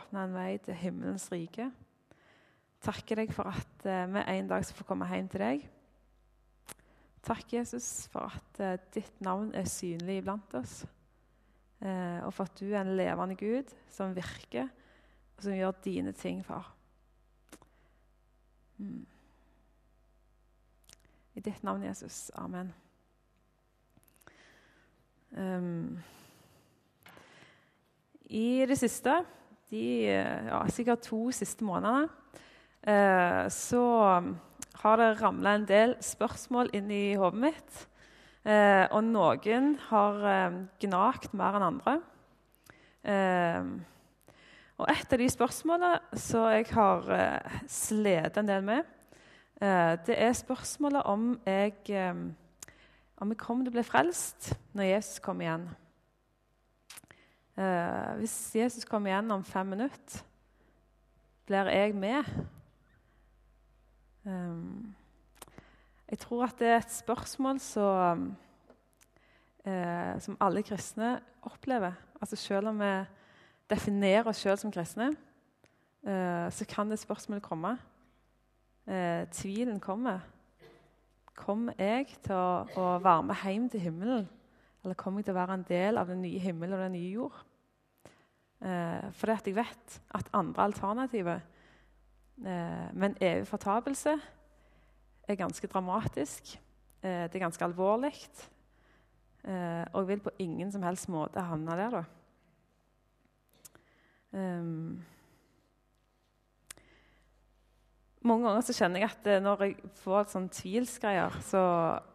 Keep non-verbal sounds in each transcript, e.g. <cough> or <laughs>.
åpne en vei til himmelens rike. Takker deg for at eh, vi en dag skal få komme hjem til deg. Takk, Jesus, for at eh, ditt navn er synlig iblant oss. Eh, og for at du er en levende Gud som virker, og som gjør dine ting, far. Mm. I ditt navn, Jesus. Amen. Um, I det siste, de ja, sikkert to siste månedene, eh, så har det ramla en del spørsmål inn i hodet mitt. Eh, og noen har eh, gnagt mer enn andre. og et av de spørsmålene som jeg har slitt en del med, det er spørsmålet om jeg om jeg kommer til å bli frelst når Jesus kommer igjen. Uh, hvis Jesus kommer igjen om fem minutter, blir jeg med? Um, jeg tror at det er et spørsmål som, eh, som alle kristne opplever. Altså Selv om vi definerer oss sjøl som kristne, uh, så kan det spørsmålet komme. tvilen kommer. Kommer jeg til å, å, være med hjem til himmelen? Eller kommer jeg til å være en del av den nye himmelen og den nye jord? Eh, fordi at jeg vet at andre alternativer eh, med en evig fortapelse er ganske dramatisk. Eh, det er ganske alvorlig. Eh, og jeg vil på ingen som helst måte havne der, da. Um, mange ganger så kjenner jeg at eh, når jeg får sånn tvilsgreier, så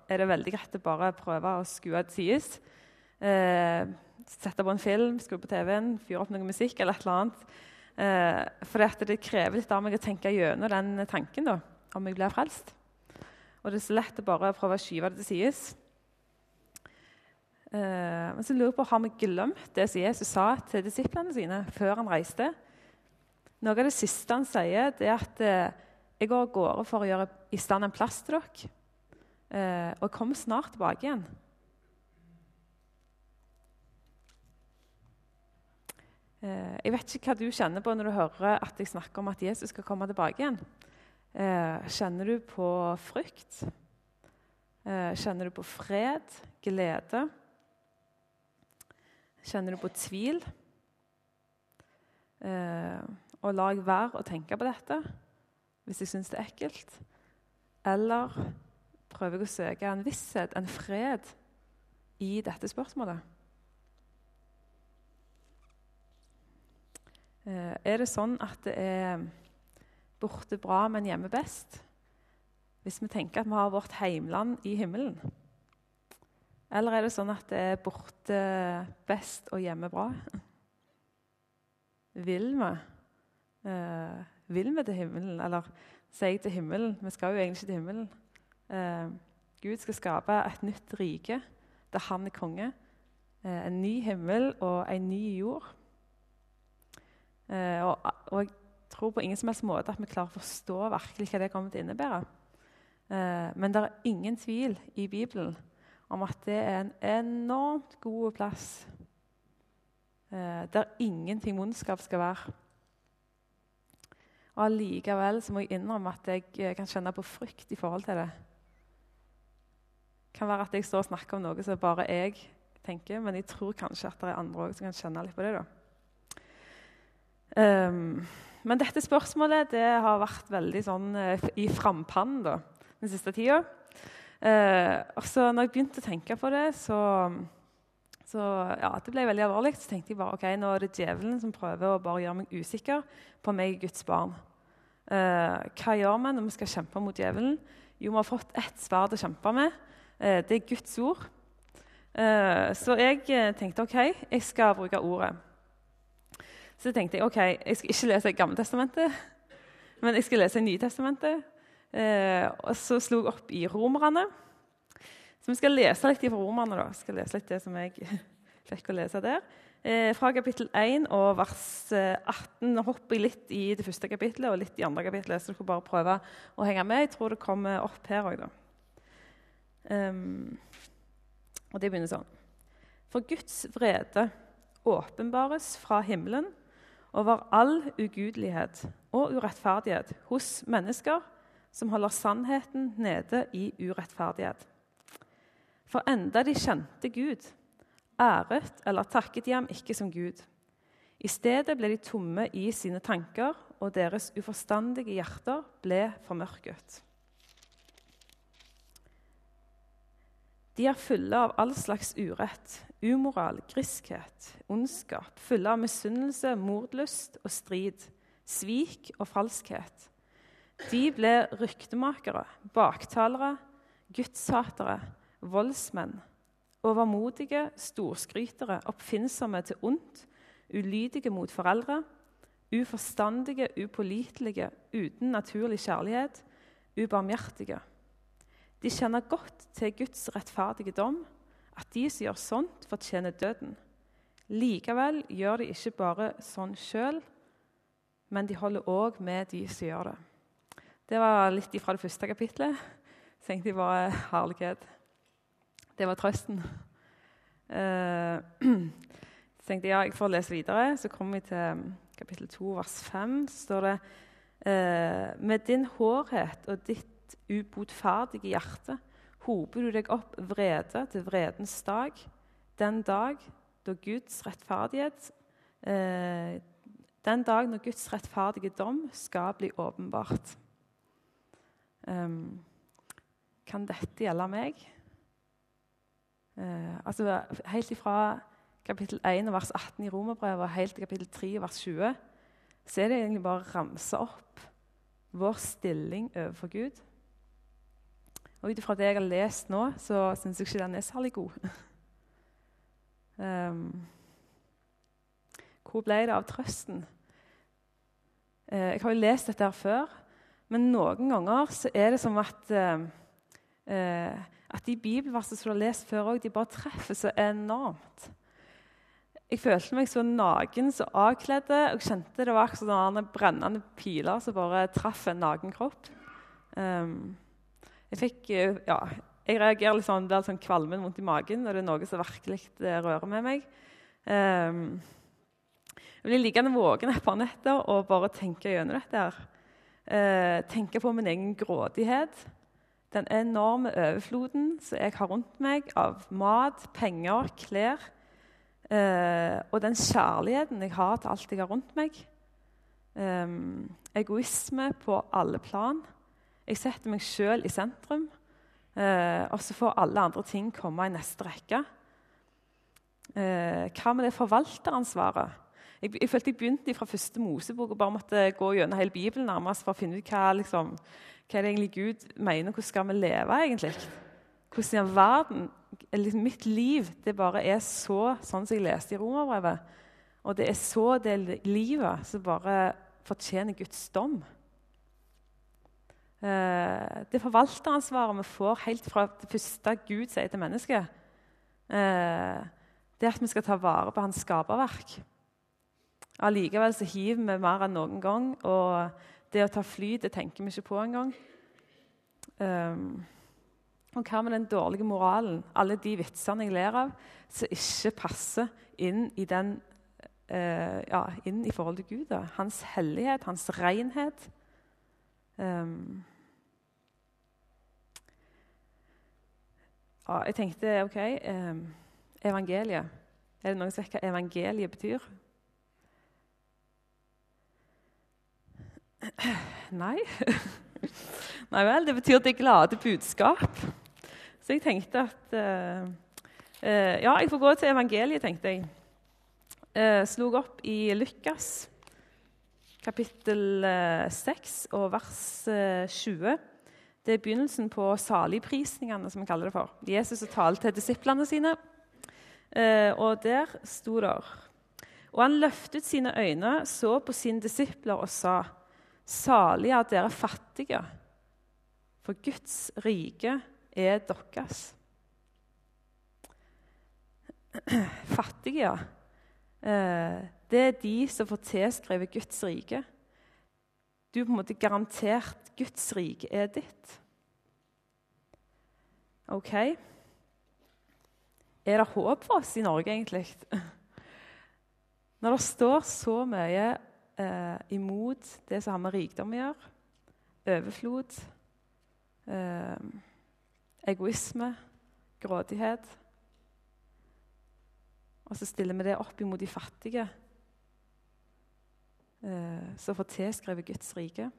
er det veldig greit å bare prøve å skue til sides. Eh, sette på en film, skru på TV-en, fyre opp noe musikk eller et eller annet. Eh, for det krever litt av meg å tenke gjennom den tanken, da, om jeg blir frelst. Og det er så lett å bare prøve å skyve det til sides. Eh, men så lurer jeg på, har vi glemt det som Jesus sa til disiplene sine før han reiste? Noe av det siste han sier, det er at eh, jeg går av gårde for å gjøre i stand en plass til dere. Eh, og jeg kommer snart tilbake igjen. Jeg vet ikke hva du kjenner på når du hører at jeg snakker om at Jesus skal komme tilbake igjen. Eh, kjenner du på frykt? Eh, kjenner du på fred, glede? Kjenner du på tvil? Eh, og la jeg være å tenke på dette hvis jeg syns det er ekkelt? Eller prøver jeg å søke en visshet, en fred, i dette spørsmålet? Er det sånn at det er borte bra, men hjemme best? Hvis vi tenker at vi har vårt heimland i himmelen? Eller er det sånn at det er borte best og hjemme bra? <laughs> Vil vi? Eh, vil vi til himmelen? Eller sier jeg til himmelen? Vi skal jo egentlig ikke til himmelen. Eh, Gud skal skape et nytt rike der han er konge. Eh, en ny himmel og en ny jord. Eh, og, og, jeg tror på ingen som helst måte at vi klarer å forstå virkelig hva det kommer til å innebære. Eh, men det er ingen tvil i Bibelen om at det er en enormt god plass eh, der ingenting vondskap skal være. Og allikevel må jeg innrømme at jeg kan kjenne på frykt i forhold til det. Det kan være at jeg står og snakker om noe som bare jeg tenker, men jeg tror kanskje at det er andre også som kan kjenne litt på det. da. Um, men dette spørsmålet det har vært veldig sånn uh, i frampannen den siste tida. Uh, og så når jeg begynte å tenke på det, så, så ja, det ble veldig alvorlig. Så tenkte jeg bare ok, nå er det djevelen som prøver å bare gjøre meg usikker på meg, Guds barn. Uh, hva gjør vi når vi skal kjempe mot djevelen? Jo, vi har fått ett sverd å kjempe med. Uh, det er Guds ord. Uh, så jeg tenkte ok, jeg skal bruke ordet. Så tenkte jeg ok, jeg skal ikke lese Gammeltestamentet, men jeg skal lese Nytestamentet. og så slo jeg opp i Romerne. Så vi skal lese litt fra Romerne. da. Jeg skal lese litt det som jeg <laughs> fikk å lese der. Eh, fra kapittel 1 og vers 18. Nå hopper jeg litt i det første kapittelet og litt i andre kapittelet, så dere bare prøve å henge med. Jeg tror det kommer opp her òg, da. Um, og det begynner sånn. For Guds vrede åpenbares fra himmelen over all ugudelighet og urettferdighet hos mennesker som holder sannheten nede i urettferdighet. For enda de kjente Gud, æret eller takket de ham ikke som Gud. I stedet ble de tomme i sine tanker, og deres uforstandige hjerter ble formørket. De er fulle av all slags urett, umoral, griskhet, ondskap, fulle av misunnelse, mordlyst og strid, svik og falskhet. De ble ryktemakere, baktalere, gudshatere, voldsmenn, overmodige, storskrytere, oppfinnsomme til ondt, ulydige mot foreldre, uforstandige, upålitelige, uten naturlig kjærlighet, ubarmhjertige. De kjenner godt til Guds rettferdige dom, at de som gjør sånt, fortjener døden. Likevel gjør de ikke bare sånn sjøl, men de holder òg med de som gjør det. Det var litt ifra det første kapitlet. Så jeg bare herlighet. Det var trøsten. <clears throat> Uh, så tenkte jeg ja, jeg får lese videre. Så kommer vi til kapittel 2, vers 5. Så står det uh, Med din hårhet og ditt ubotferdige hjerte hoper du deg opp vrede til vredens dag, den dag da Guds rettferdighet eh, Den dag når Guds rettferdige dom skal bli åpenbart. Um, kan dette gjelde meg? Uh, altså, helt ifra kapittel 1 vers 18 i Romerbrevet og helt til kapittel 3 vers 20 så er det egentlig bare å ramse opp vår stilling overfor Gud. Og ut ifra det jeg har lest nå, så syns jeg ikke den er særlig god. um, <laughs> hvor ble det av trøsten? Uh, jeg har jo lest dette her før. Men noen ganger så er det som at, uh, eh at de bibelversene som du har lest før òg, bare treffer så enormt. Jeg følte meg så naken, så avkledd, og kjente det var sånne brennende piler som bare traff en naken kropp. Um, jeg fikk eh, Ja, jeg reagerer litt sånn, det er sånn kvalmen, vondt i magen når det er noe som virkelig eh, rører med meg. Um, jeg blir liggende våken et par netter og bare tenke gjennom dette. her eh, tenke på min egen grådighet. Den enorme overfloden som jeg har rundt meg av mat, penger, klær. Eh, og den kjærligheten jeg har til alt jeg har rundt meg. Eh, egoisme på alle plan. Jeg setter meg sjøl i sentrum. Eh, og så får alle andre ting komme i neste rekke. Eh, hva med det forvalteransvaret? Jeg, jeg, følte jeg begynte fra første Mosebok og bare måtte gå gjennom hele Bibelen nærmest for å finne ut hva, liksom, hva er det egentlig Gud mener. Hvordan skal vi leve, egentlig? Hvordan i verden liksom, Mitt liv det bare er så sånn som jeg leste i Romerbrevet. Og det er så det livet som bare fortjener Guds dom. Eh, det forvalteransvaret vi får helt fra det første Gud sier til mennesket, eh, det er at vi skal ta vare på hans skaperverk. Allikevel så hiver vi mer enn noen gang. Og det å ta fly det tenker vi ikke på engang. Um, og hva med den dårlige moralen? Alle de vitsene jeg ler av, som ikke passer inn i, den, uh, ja, inn i forhold til Gud. Da. Hans hellighet, hans renhet. Um, jeg tenkte OK eh, Evangeliet. Er det noen som vet hva evangeliet betyr? Nei. <laughs> Nei vel, det betyr det glade budskap. Så jeg tenkte at uh, uh, Ja, jeg får gå til evangeliet, tenkte jeg. Eh, slog opp i Lukas kapittel 6 og vers 20. Det er begynnelsen på saligprisningene, som vi kaller det for. Jesus talte til disiplene sine, og der sto det Og han løftet sine øyne, så på sine disipler og sa:" Salige er dere fattige, for Guds rike er deres. Fattige, ja. Eh, det er de som får tilskrevet Guds rike. Du er på en måte garantert Guds rike er ditt. OK. Er det håp for oss i Norge, egentlig? <laughs> Når det står så mye eh, imot det som har med rikdom å gjøre. Overflod. Eh, egoisme. Grådighet. Og så stiller vi det opp imot de fattige som får tilskrevet Guds rike.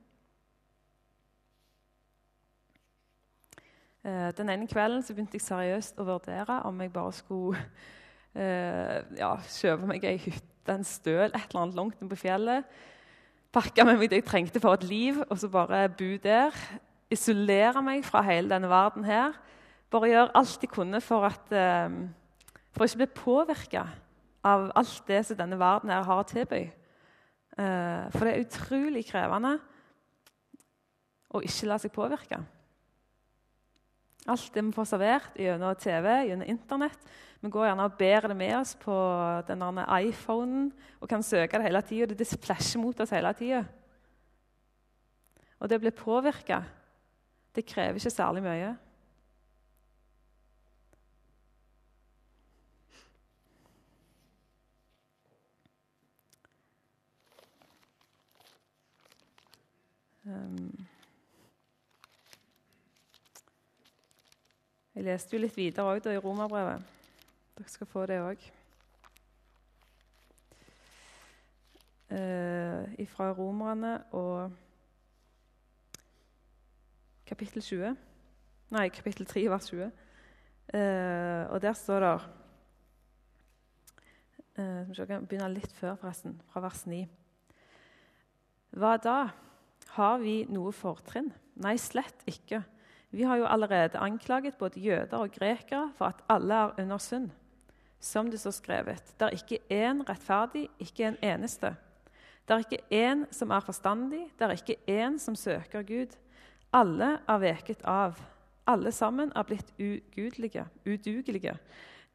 Eh, den ene kvelden så begynte jeg seriøst å vurdere om jeg bare skulle <laughs> eh, ja, kjøpe meg ei hytte, en støl, et eller annet langt nede på fjellet. Pakke med meg det jeg trengte for et liv, og så bare bo der. Isolere meg fra hele denne verden her. Bare gjøre alt jeg kunne for, at, eh, for å ikke bli påvirka av alt det som denne verden her har å tilby. Eh, for det er utrolig krevende å ikke la seg påvirke. Alt det vi får servert gjennom TV, gjennom Internett. Vi går gjerne og bærer det med oss på denne iPhonen og kan søke det hele tida. Det flasher mot oss hele tida. Og det å bli påvirka, det krever ikke særlig mye. Jeg leste jo litt videre også, i Romerbrevet. Dere skal få det òg. Eh, fra Romerne og kapittel 20. Nei, kapittel 3, vers 20. Eh, og der står det eh, Jeg kan begynne litt før, forresten, fra vers 9. Hva da? Har vi noe fortrinn? Nei, slett ikke. Vi har jo allerede anklaget både jøder og grekere for at alle er under synd. Som det står skrevet, det er ikke én rettferdig, ikke en eneste. Det er ikke én som er forstandig, det er ikke én som søker Gud. Alle er veket av. Alle sammen er blitt ugudelige, udugelige.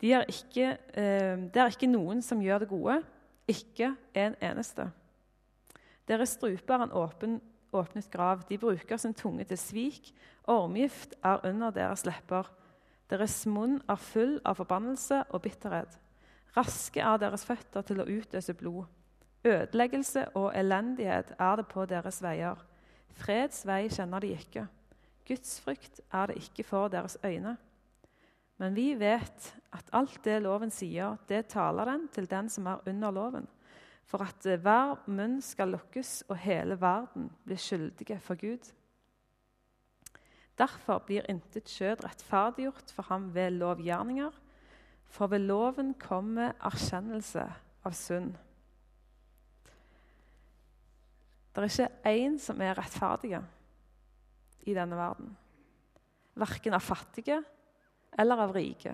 De er ikke, eh, det er ikke noen som gjør det gode, ikke en eneste. Deres strupe er en åpen åpnet grav. De bruker sin tunge til svik. Ormgift er under deres lepper. Deres munn er full av forbannelse og bitterhet. Raske er deres føtter til å utøse blod. Ødeleggelse og elendighet er det på deres veier. Freds vei kjenner de ikke. Guds frykt er det ikke for deres øyne. Men vi vet at alt det loven sier, det taler den til den som er under loven for at eh, hver munn skal lukkes og hele verden blir skyldige for Gud. Derfor blir intet skjød rettferdiggjort for ham ved lovgjerninger, for ved loven kommer erkjennelse av synd. Det er ikke én som er rettferdige i denne verden. Verken av fattige eller av rike.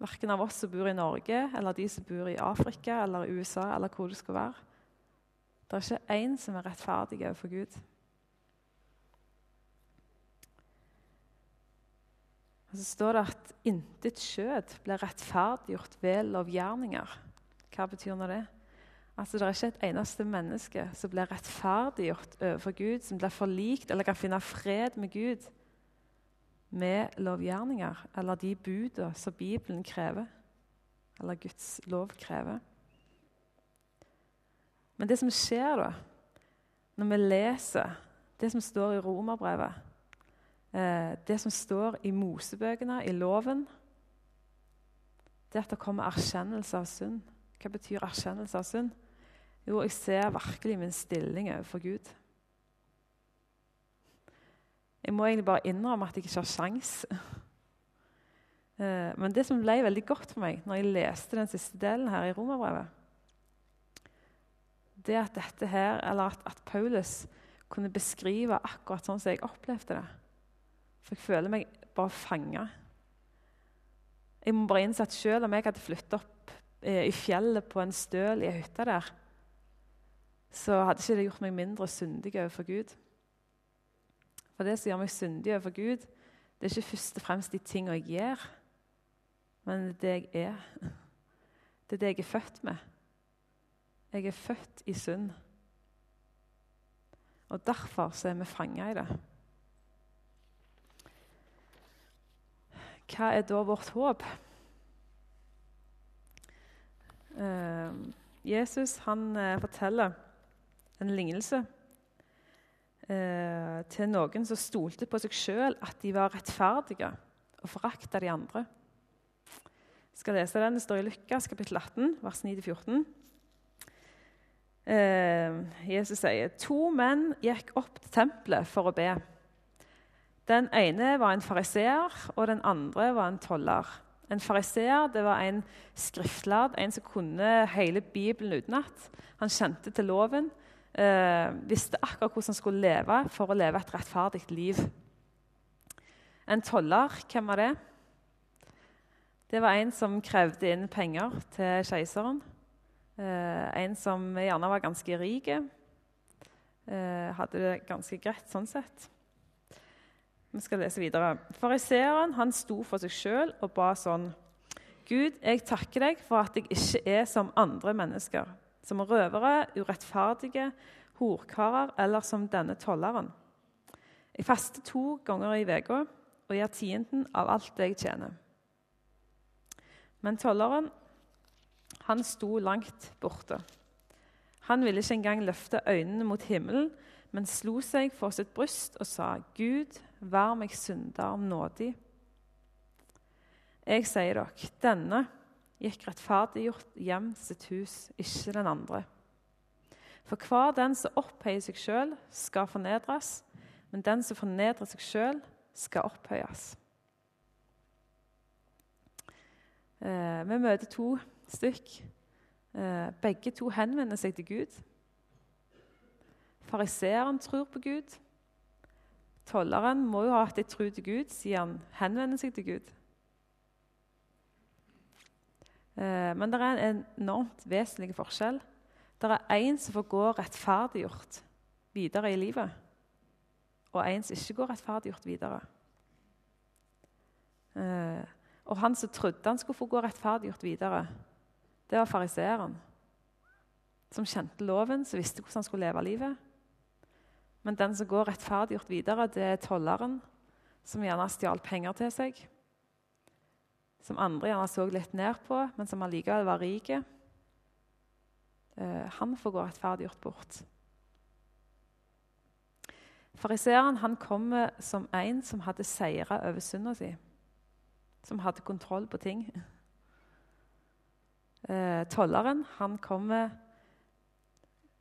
Verken av oss som bor i Norge, eller de som bor i Afrika eller USA, eller hvor det skal være. Det er ikke én som er rettferdig overfor Gud. Og Så står det at intet skjød blir rettferdiggjort ved lovgjerninger. Hva betyr nå det? Altså, Det er ikke et eneste menneske som blir rettferdiggjort overfor Gud, som blir forlikt eller kan finne fred med Gud med lovgjerninger, eller de budene som Bibelen krever, eller Guds lov krever. Men det som skjer da, når vi leser det som står i Romerbrevet, eh, det som står i Mosebøkene, i loven, det at det kommer erkjennelse av synd. Hva betyr erkjennelse av synd? Jo, jeg ser virkelig min stilling overfor Gud. Jeg må egentlig bare innrømme at jeg ikke har sjans. <laughs> Eh, men det som ble veldig godt for meg når jeg leste den siste delen her i Romerbrevet, det at dette her, eller at, at, Paulus kunne beskrive akkurat sånn som jeg opplevde det. For jeg føler meg bare fanga. Jeg må bare innse at selv om jeg hadde flyttet opp eh, i fjellet på en støl i ei hytte der, så hadde ikke det gjort meg mindre syndig overfor Gud. For det som gjør meg syndig overfor Gud, det er ikke først og fremst de tingene jeg gjør, men det jeg er. Det er det jeg er født med. Jeg er født i synd. Og derfor så er vi fanga i det. Hva er da vårt håp? Uh, Jesus han eh, forteller en lignelse eh, til noen som stolte på seg sjøl at de var rettferdige, og forakta de andre. Jeg skal lese den. Det står i Lukas kapittel 18, vers 9-14. Eh, Jesus sier to menn gikk opp til tempelet for å be. Den ene var en fariseer, og den andre var en toller. En fariseer var en skriftlærd, en som kunne hele Bibelen utenat. Han kjente til loven, eh, visste akkurat hvordan han skulle leve for å leve et rettferdig liv. En toller, hvem var det? Det var en som krevde inn penger til keiseren. Eh, en som gjerne var ganske rik. Eh, hadde det ganske greit sånn sett. Vi skal lese videre. Fariseeren sto for seg sjøl og ba sånn Gud, jeg takker deg for at jeg ikke er som andre mennesker, som røvere, urettferdige, horkarer eller som denne tolleren. Jeg faster to ganger i uka og gir tienden av alt det jeg tjener. Men tolleren, han sto langt borte. Han ville ikke engang løfte øynene mot himmelen, men slo seg for sitt bryst og sa, 'Gud, vær meg synder nådig.' Jeg sier dere, denne gikk rettferdiggjort hjem sitt hus, ikke den andre. For hver den som opphøyer seg sjøl, skal fornedres, men den som fornedrer seg sjøl, skal opphøyes. Eh, vi møter to stykk. Eh, begge to henvender seg til Gud. Fariseeren tror på Gud. Tolleren må jo ha hatt ei tro til Gud, siden han henvender seg til Gud. Eh, men det er en enormt vesentlig forskjell. Det er én som får gå rettferdiggjort videre i livet, og en som ikke går rettferdiggjort videre. Eh, og han som trodde han skulle få gå rettferdiggjort videre, det var fariseeren. Som kjente loven, som visste hvordan han skulle leve livet. Men den som går rettferdiggjort videre, det er tolleren, som gjerne stjal penger til seg. Som andre gjerne så litt ned på, men som allikevel var rik. Eh, han får gå rettferdiggjort bort. Fariseeren kommer som en som hadde seira over synda si. Som hadde kontroll på ting. Eh, tolleren han kommer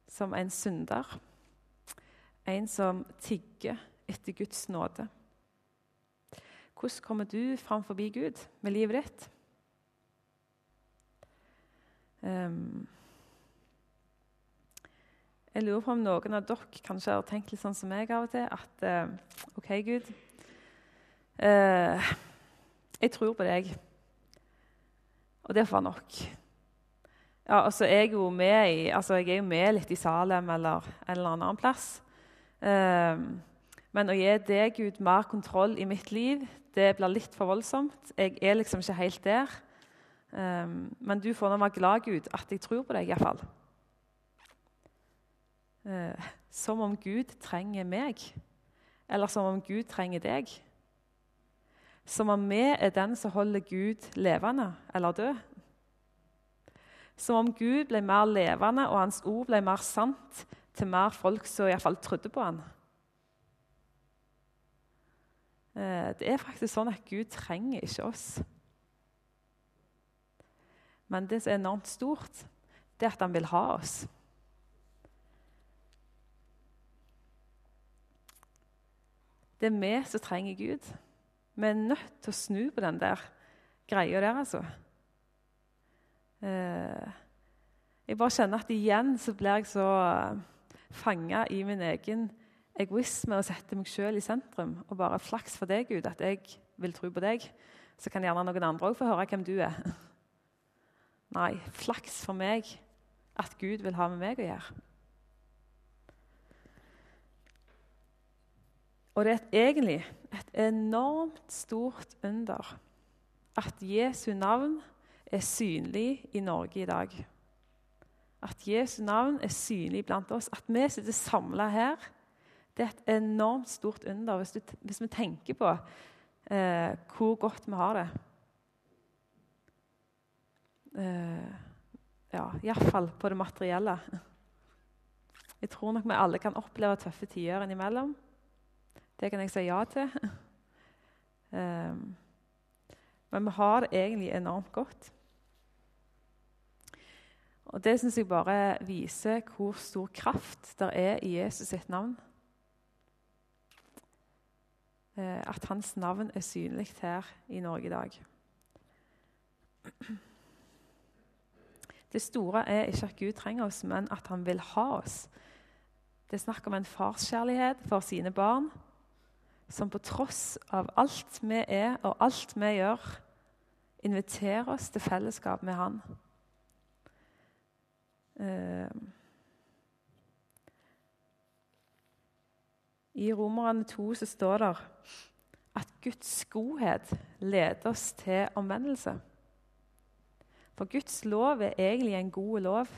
som en synder en som tigger etter Guds nåde. Hvordan kommer du fram forbi Gud med livet ditt? Um, jeg lurer på om noen av dere kanskje har tenkt litt sånn som meg av og til. At uh, OK, Gud. Uh, jeg tror på deg. Og det får være nok. Ja, altså, jeg, er jo med i, altså, jeg er jo med litt i Salem eller en eller annen plass. Ehm, men å gi deg, Gud, mer kontroll i mitt liv, det blir litt for voldsomt. Jeg er liksom ikke helt der. Um, men du får nå være glad, Gud, at jeg tror på deg, iallfall. Uh, eh, som om Gud trenger meg, eller som om Gud trenger deg. Som om vi er den som holder Gud levende eller død. Som om Gud ble mer levende og hans ord ble mer sant til mer folk som iallfall trodde på han. Eh, det er faktisk sånn at Gud trenger ikke oss. Men det som er enormt stort, det er at han vil ha oss. Det er vi som trenger Gud. Vi er nødt til å snu på den der greia der, altså. Eh, jeg bare kjenner at igjen så blir jeg så fanga i min egen egoisme å sette meg sjøl i sentrum. Og bare flaks for deg, Gud, at jeg vil tro på deg. Så kan gjerne noen andre òg få høre hvem du er. <laughs> Nei, flaks for meg at Gud vil ha med meg å gjøre. Og det er egentlig et enormt stort under at Jesu navn er synlig i Norge i dag at Jesu navn er synlig blant oss. At vi sitter samla her, det er et enormt stort under hvis, du, hvis vi tenker på eh, hvor godt vi har det. Eh, ja, iallfall på det materielle. Jeg tror nok vi alle kan oppleve tøffe tider innimellom. Det kan jeg si ja til. Eh, men vi har det egentlig enormt godt. Og Det syns jeg bare viser hvor stor kraft det er i Jesus sitt navn. Eh, at hans navn er synlig her i Norge i dag. Det store er ikke at Gud trenger oss, men at han vil ha oss. Det er snakk om en farskjærlighet for sine barn, som på tross av alt vi er og alt vi gjør, inviterer oss til fellesskap med Han. Uh, I Romerne 2 så står det at Guds godhet leder oss til omvendelse. For Guds lov er egentlig en god lov.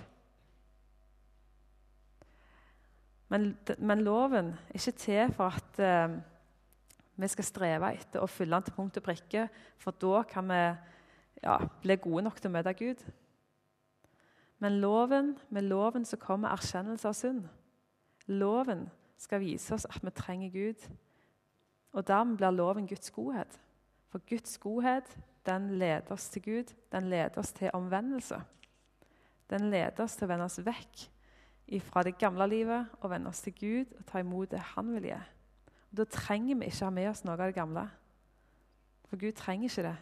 Men, men loven er ikke til for at uh, vi skal streve etter å fylle den til punkt og prikke, for da kan vi ja, bli gode nok til å møte Gud. Men loven, med loven så kommer erkjennelse av synd. Loven skal vise oss at vi trenger Gud. Og dermed blir loven Guds godhet. For Guds godhet den leder oss til Gud. Den leder oss til omvendelse. Den leder oss til å vende oss vekk fra det gamle livet og vende oss til Gud og ta imot det Han vil gi. Og Da trenger vi ikke ha med oss noe av det gamle. For Gud trenger ikke det.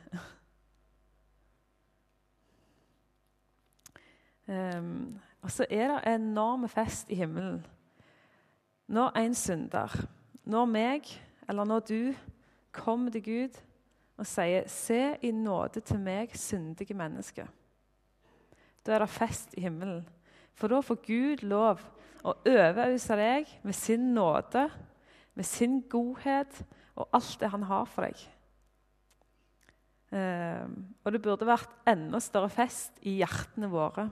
Um, <laughs> og så er det en enorm fest i himmelen når en synder, når meg eller når du kommer til Gud og sier 'Se i nåde til meg, syndige menneske', da er det fest i himmelen. For da får Gud lov å overøse deg med sin nåde, med sin godhet og alt det han har for deg. Eh, og det burde vært enda større fest i hjertene våre.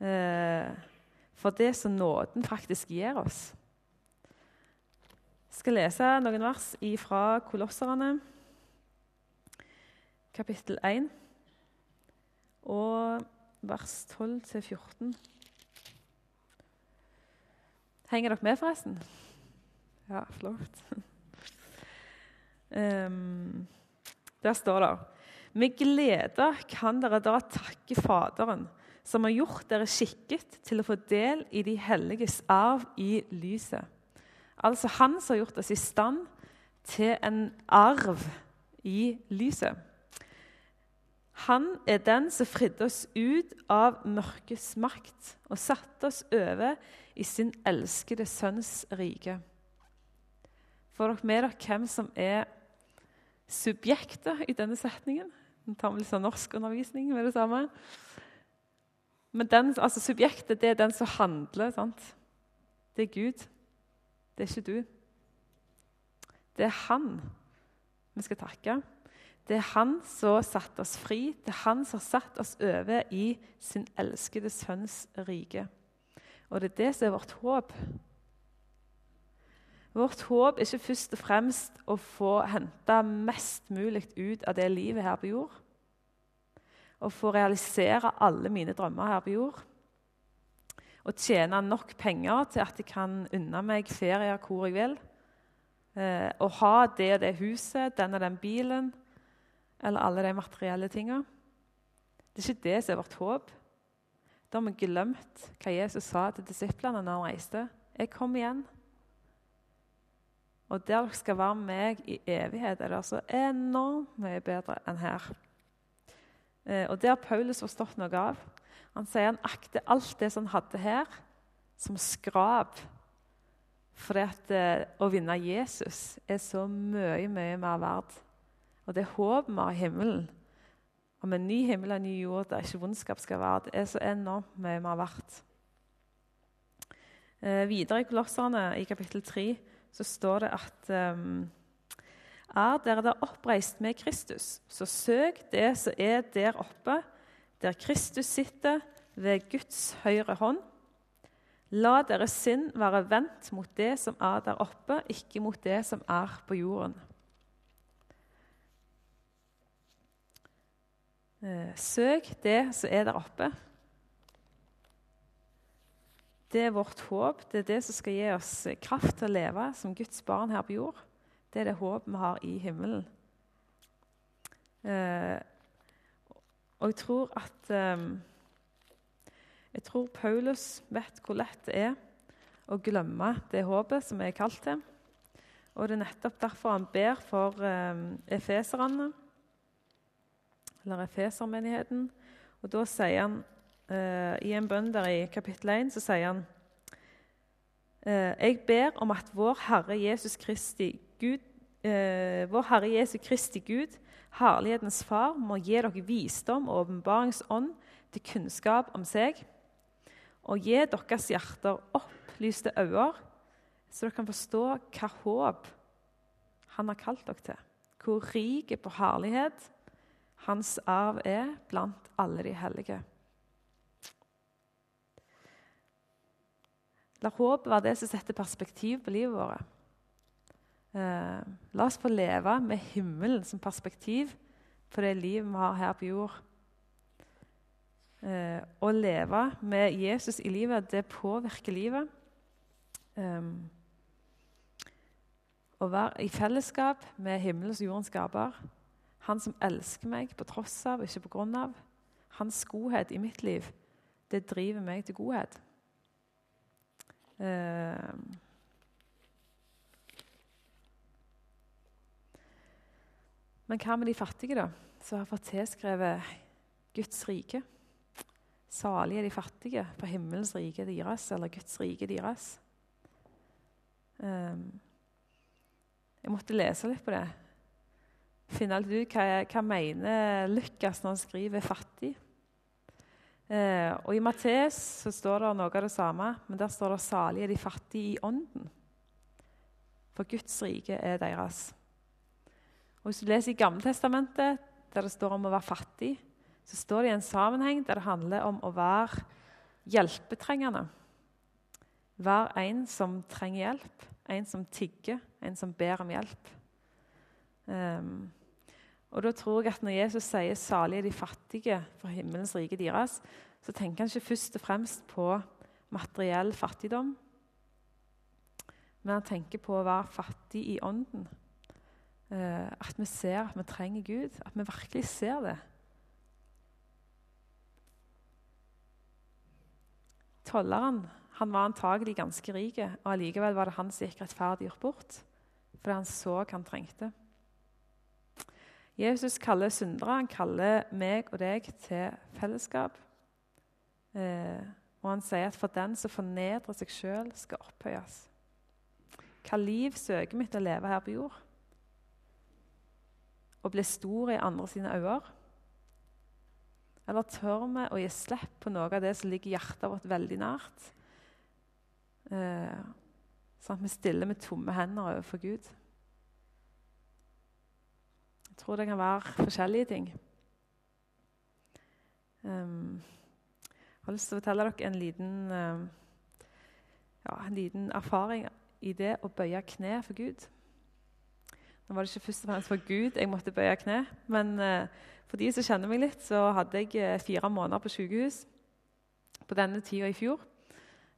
Eh, for det som nåden faktisk gir oss. Jeg skal lese noen vers fra Kolosserne, kapittel 1, og vers 12-14. Henger dere med, forresten? Ja, flott. Um, <laughs> der står det Med glede kan dere da takke Faderen som har gjort dere skikket til å få del i de helliges arv i lyset. Altså Han som har gjort oss i stand til en arv i lyset. Han er den som fridde oss ut av mørkets makt og satte oss over i sin elskede sønns rike. Får dere med dere hvem som er subjektet i denne setningen? Nå tar vi litt sånn norskundervisning med det samme. Men den, altså subjektet det er den som handler. sant? Det er Gud. Det er ikke du. Det er han vi skal takke. Det er han som satte oss fri. Det er han som har satt oss over i sin elskede sønns rike. Og det er det som er vårt håp. Vårt håp er ikke først og fremst å få hente mest mulig ut av det livet her på jord å få realisere alle mine drømmer her på jord. Og tjene nok penger til at jeg kan unne meg ferier hvor jeg vil. Eh, og ha det og det huset, den og den bilen, eller alle de materielle tinga. Det er ikke det som er vårt håp. Da har vi glemt hva Jesus sa til disiplene når han reiste. 'Jeg kommer igjen.' Og der dere skal være med meg i evighet, er det altså enormt mye bedre enn her. Eh, og Det har Paulus forstått noe av. Han sier han akter alt det som han hadde her, som skrap. For at eh, å vinne Jesus er så mye, mye mer verdt. Og det håpet vi har i himmelen, om en ny himmel og en ny jord der ikke vondskap skal være, det er så enormt mye mer verdt. Eh, videre i Kolosserne, i kapittel 3, så står det at um, er dere da oppreist med Kristus, så søk det som er der oppe, der Kristus sitter ved Guds høyre hånd. La deres sinn være vendt mot det som er der oppe, ikke mot det som er på jorden. Eh, søk det som er der oppe. Det er vårt håp. Det er det som skal gi oss kraft til å leve som Guds barn her på jord. Det er det håpet vi har i himmelen. Eh, og jeg tror at eh, Jeg tror Paulus vet hvor lett det er å glemme det håpet som vi er kalt til. Og det er nettopp derfor han ber for eh, efeserne, eller efesermenigheten. Og da sier han eh, i en bønn der i kapittel 1 så sier han eh, Jeg ber om at vår Herre Jesus Kristi Gud, eh, vår Herre Jesu Kristi Gud, Herlighetens Far, må gi dere visdom og åpenbaringsånd til kunnskap om seg, og gi deres hjerter opplyste øyne, så dere kan forstå hva håp han har kalt dere til. Hvor rik på herlighet hans arv er blant alle de hellige. La håpet være det som setter perspektiv på livet vårt. Eh, la oss få leve med himmelen som perspektiv på det livet vi har her på jord. Eh, å leve med Jesus i livet, det påvirker livet. Eh, å være i fellesskap med himmelens og jordens skaper. Han som elsker meg på tross av, ikke på grunn av. Hans godhet i mitt liv, det driver meg til godhet. Uh, men hva med de fattige, da, som har fått tilskrevet Guds rike? Salige er de fattige, for himmelens rike er deres, eller Guds rike er deres. Um, jeg måtte lese litt på det. Finne litt ut hva, hva mener Lukas når han skriver 'fattig'. Eh, og I Mattes så står det noe av det samme, men der står det 'salige er de fattige i ånden'. For Guds rike er deres. Og Hvis du leser i Gammeltestamentet, der det står om å være fattig, så står det i en sammenheng der det handler om å være hjelpetrengende. Vær en som trenger hjelp, en som tigger, en som ber om hjelp. Um, og da tror jeg at Når Jesus sier 'salige de fattige, for himmelens rike deres', så tenker han ikke først og fremst på materiell fattigdom. Men han tenker på å være fattig i ånden. Uh, at vi ser at vi trenger Gud. At vi virkelig ser det. Tolleren han var antagelig ganske rik, og allikevel var det han som gikk rettferdig bort fordi han så hva han trengte. Jesus kaller syndere, han kaller meg og deg til fellesskap. Eh, og han sier at for den som fornedrer seg sjøl, skal opphøyes. Hva liv søker vi etter å leve her på jord? Å bli stor i andre sine øyne? Eller tør vi å gi slipp på noe av det som ligger hjertet vårt veldig nært? Eh, sånn at vi stiller med tomme hender overfor Gud. Jeg tror det kan være forskjellige ting. Um, jeg har lyst til å fortelle dere en liten, uh, ja, en liten erfaring i det å bøye kne for Gud. Nå var det ikke først og fremst for Gud jeg måtte bøye kne. Men uh, for de som kjenner meg litt, så hadde jeg uh, fire måneder på sykehus på denne tida i fjor.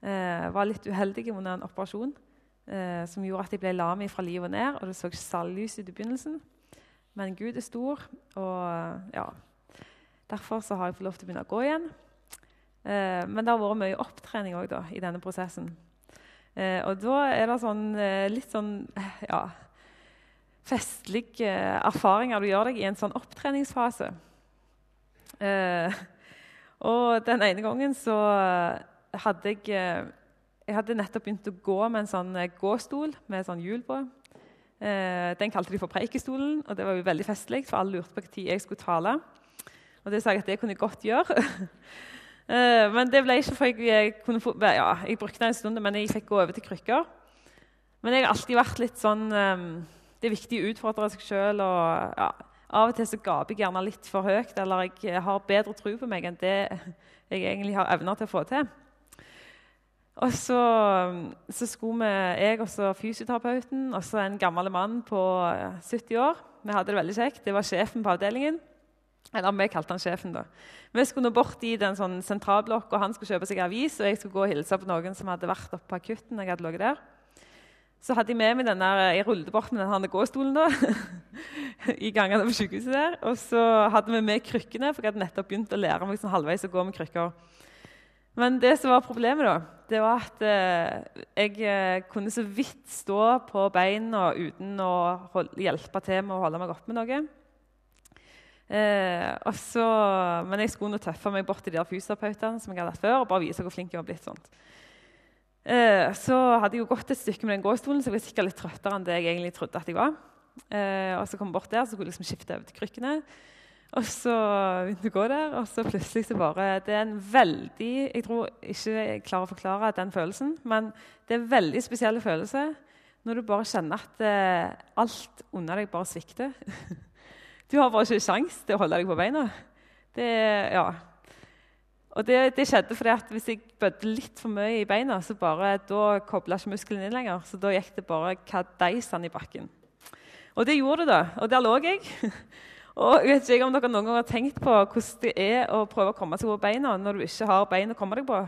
Uh, var litt uheldig under en operasjon som gjorde at jeg ble lam fra livet og ned. Og det så ikke salglys ut i begynnelsen. Men Gud er stor, og ja, derfor så har jeg fått lov til å begynne å gå igjen. Eh, men det har vært mye opptrening òg i denne prosessen. Eh, og da er det sånn, eh, litt sånn ja, festlige erfaringer du gjør deg i en sånn opptreningsfase. Eh, og den ene gangen så hadde jeg jeg hadde nettopp begynt å gå med en sånn gåstol med sånn hjul på. Eh, den kalte de for Preikestolen, og det var jo veldig festlig, for alle lurte på når jeg skulle tale. Og det sa jeg at det kunne jeg godt gjøre. <laughs> eh, men det ble ikke for jeg, jeg få, ja, jeg brukte det en stund, men jeg fikk gå over til krykker. Men jeg har alltid vært litt sånn Det er viktig å utfordre seg sjøl. Ja, av og til så gaper jeg gjerne litt for høyt, eller jeg har bedre tro på meg enn det jeg egentlig har evner til å få til. Og så, så skulle vi, jeg og fysioterapeuten og så en gammel mann på 70 år Vi hadde det veldig kjekt. Det var sjefen på avdelingen. Eller vi kalte han sjefen, da. Vi skulle bort i den sånn sentralblokk, og han skulle kjøpe seg avis, og jeg skulle gå og hilse på noen som hadde vært oppe på akutten. jeg hadde ligget der. Så hadde jeg med meg den der, jeg rullet bort med denne gåstolen da, <laughs> i gangene på sykehuset der. Og så hadde vi med krykkene, for jeg hadde nettopp begynt å lære meg sånn halvveis å gå med krykker. Men det som var problemet, da, det var at eh, jeg eh, kunne så vidt stå på beina uten å holde, hjelpe til med å holde meg oppe med noe. Eh, også, men jeg skulle nå tøffe meg bort til de der fysioterapeutene som jeg hadde hatt før, og bare vise hvor flink jeg var blitt. sånt. Eh, så hadde jeg jo gått et stykke med den gåstolen, så jeg var sikkert litt trøttere enn det jeg egentlig trodde at jeg var. Eh, og så kom jeg bort der, så skulle jeg liksom skifte over til krykkene. Og så begynte jeg å gå der, og så plutselig så bare Det er en veldig Jeg tror ikke jeg klarer å forklare den følelsen, men det er en veldig spesiell følelse når du bare kjenner at eh, alt under deg bare svikter. <laughs> Du har bare ikke kjangs til å holde deg på beina. Det, ja. Og det, det, skjedde fordi at hvis jeg bødde litt for mye i beina, så bare, da kobla ikke muskelen inn lenger. Så da gikk det bare kadeisan i bakken. Og det gjorde det, da. Og der lå jeg. <laughs> Og jeg vet ikke om dere noen gang har tenkt på hvordan det er å prøve å komme seg over beina når du ikke har bein å komme deg på.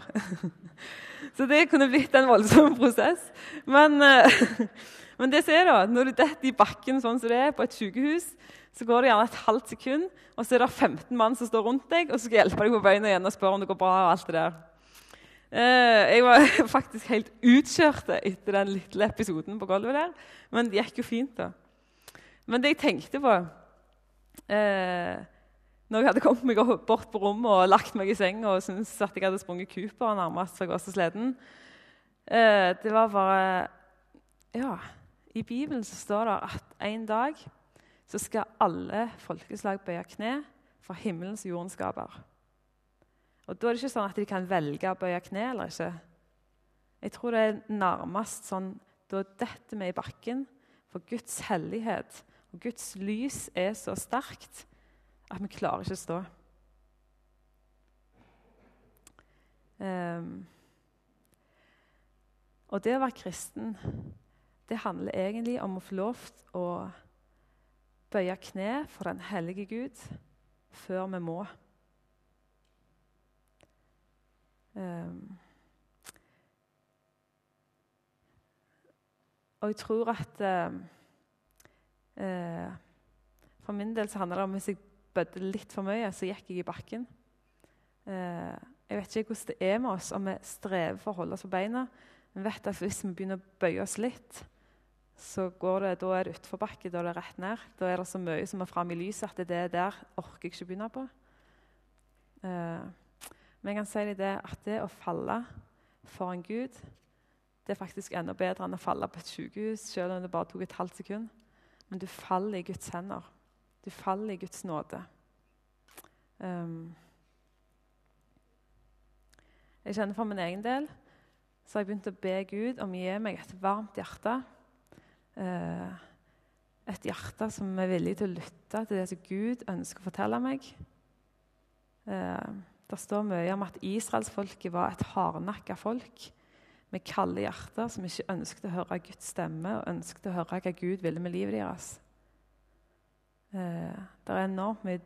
<laughs> Så det kunne blitt en voldsom prosess. Men, eh, <laughs> men det som er da, når du detter i bakken sånn som det er på et sykehus, så går det gjerne et halvt sekund, og så er det 15 mann som står rundt deg og så skal hjelpe deg på beina igjen og spørre om det går bra. og alt det der. Eh, jeg var <laughs> faktisk helt utkjørt etter den lille episoden på gulvet der, men det gikk jo fint. da. Men det jeg tenkte på eh, når jeg hadde kommet meg bort på rommet og lagt meg i senga og syntes at jeg hadde sprunget Cooper nærmest, for jeg eh, det var bare Ja, i Bibelen så står det at en dag så skal alle folkeslag bøye kne for himmelens jordens skaper. Og Da er det ikke sånn at de kan velge å bøye kne eller ikke. Jeg tror det er nærmest sånn da detter vi i bakken, for Guds hellighet og Guds lys er så sterkt at vi klarer ikke å stå. Um, og det å være kristen, det handler egentlig om å få lov til å bøye kne for den hellige Gud før vi må. Um, og jeg tror at uh, For min del så handler det om hvis jeg bødde litt for mye, så gikk jeg i bakken. Uh, jeg vet ikke hvordan det er med oss om vi strever for å holde oss på beina. Vi vet at hvis vi begynner å bøye oss litt, så går det, da er det utforbakke. Da er det rett ned. Da er det så mye som er framme i lyset at det er der orker jeg ikke begynne på. Uh, men jeg kan si det at det å falle for en Gud det er faktisk enda bedre enn å falle på et sykehus, selv om det bare tok et halvt sekund. Men du faller i Guds hender. Du faller i Guds nåde. Um, jeg kjenner for min egen del så har jeg begynt å be Gud om å gi meg et varmt hjerte Eh, et hjerte som er villig til å lytte til det som Gud ønsker å fortelle meg. Eh, det står mye om at israelsfolket var et hardnakka folk med kalde hjerter som ikke ønsket å høre Guds stemme og ønsket å høre hva Gud ville med livet deres. Eh, det er enormt mye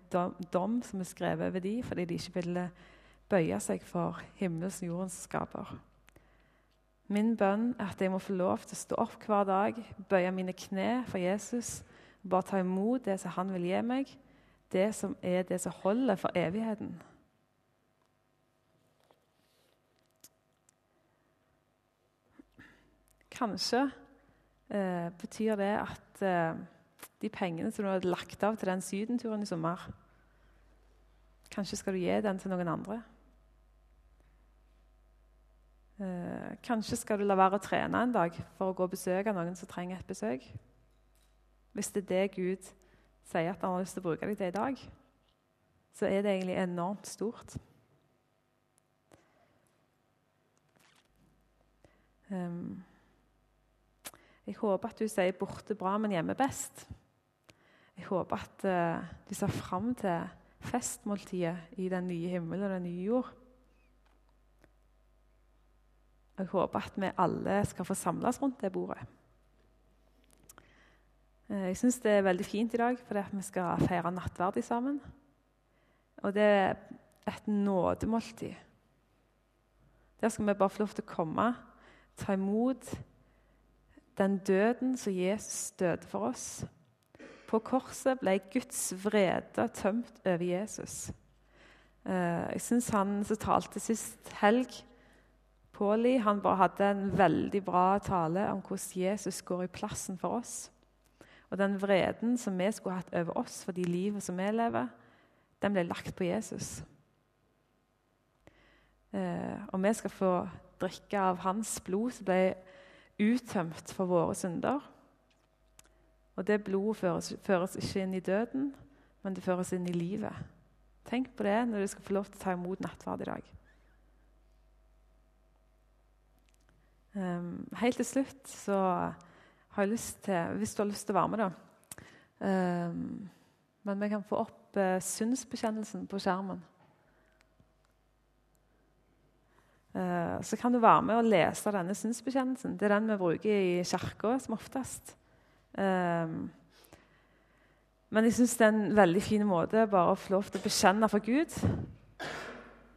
dom, som er skrevet over dem fordi de ikke ville bøye seg for himmelens jordens skaper. Min bønn er at jeg må få lov til å stå opp hver dag, bøye mine kne for Jesus, bare ta imot det som han vil gi meg, det som er det som holder for evigheten. Kanskje eh, betyr det at eh, de pengene som du har lagt av til den sydenturen i sommer Kanskje skal du gi den til noen andre? Eh, kanskje skal du la være å trene en dag for å gå og besøke noen som trenger et besøk. Hvis det er det Gud sier at han har lyst til å bruke deg til i dag, så er det egentlig enormt stort. Um, jeg håper at du sier 'borte bra, men hjemme best'. Jeg håper at uh, du ser fram til festmåltidet i den nye himmelen og den nye jord. Jeg håper at vi alle skal få samles rundt det bordet. Eh, jeg syns det er veldig fint i dag fordi vi skal feire nattverd sammen. og det er et nådemåltid. Der skal vi bare få lov til å komme, ta imot den døden som Jesus døde for oss. På korset ble Guds vrede tømt over Jesus. Eh, jeg syns han som talte sist helg, Pauli, han hadde en veldig bra tale om hvordan Jesus går i plassen for oss. Og den vreden som vi skulle hatt over oss for de livet som vi lever, den ble lagt på Jesus. Eh, og vi skal få drikke av hans blod som ble uttømt for våre synder. Og det blodet føres, føres ikke inn i døden, men det føres inn i livet. Tenk på det når du skal få lov til å ta imot nattverd i dag. Um, helt til slutt så har jeg lyst til Hvis du har lyst til å være med, da um, Men vi kan få opp uh, synsbekjennelsen på skjermen. Uh, så kan du være med og lese denne synsbekjennelsen. Det er den vi bruker i kirka som oftest. Um, men jeg syns det er en veldig fin måte bare å få lov til å bekjenne for Gud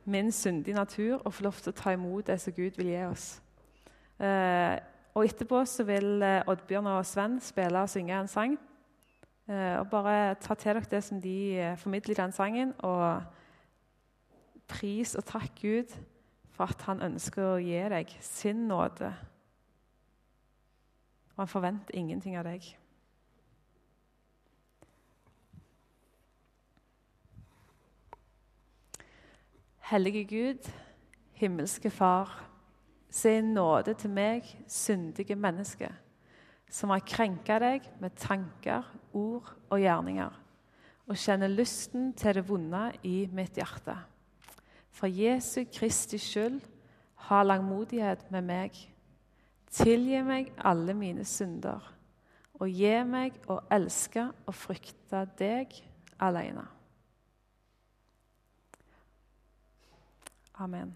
min syndige natur og få lov til å ta imot det som Gud vil gi oss. Uh, og etterpå så vil uh, Oddbjørn og Sven spille og synge en sang. Uh, og bare ta til dere det som de formidler i den sangen, og pris og takk Gud for at han ønsker å gi deg sin nåde. Og han forventer ingenting av deg. Hellige Gud, himmelske Far, se nåde til meg, syndige menneske, som har krenka deg med tanker, ord og gjerninger, og kjenner lysten til det vonde i mitt hjerte. For Jesu Kristi skyld, ha langmodighet med meg. Tilgi meg alle mine synder, og gi meg å elske og frykte deg alene. Amen.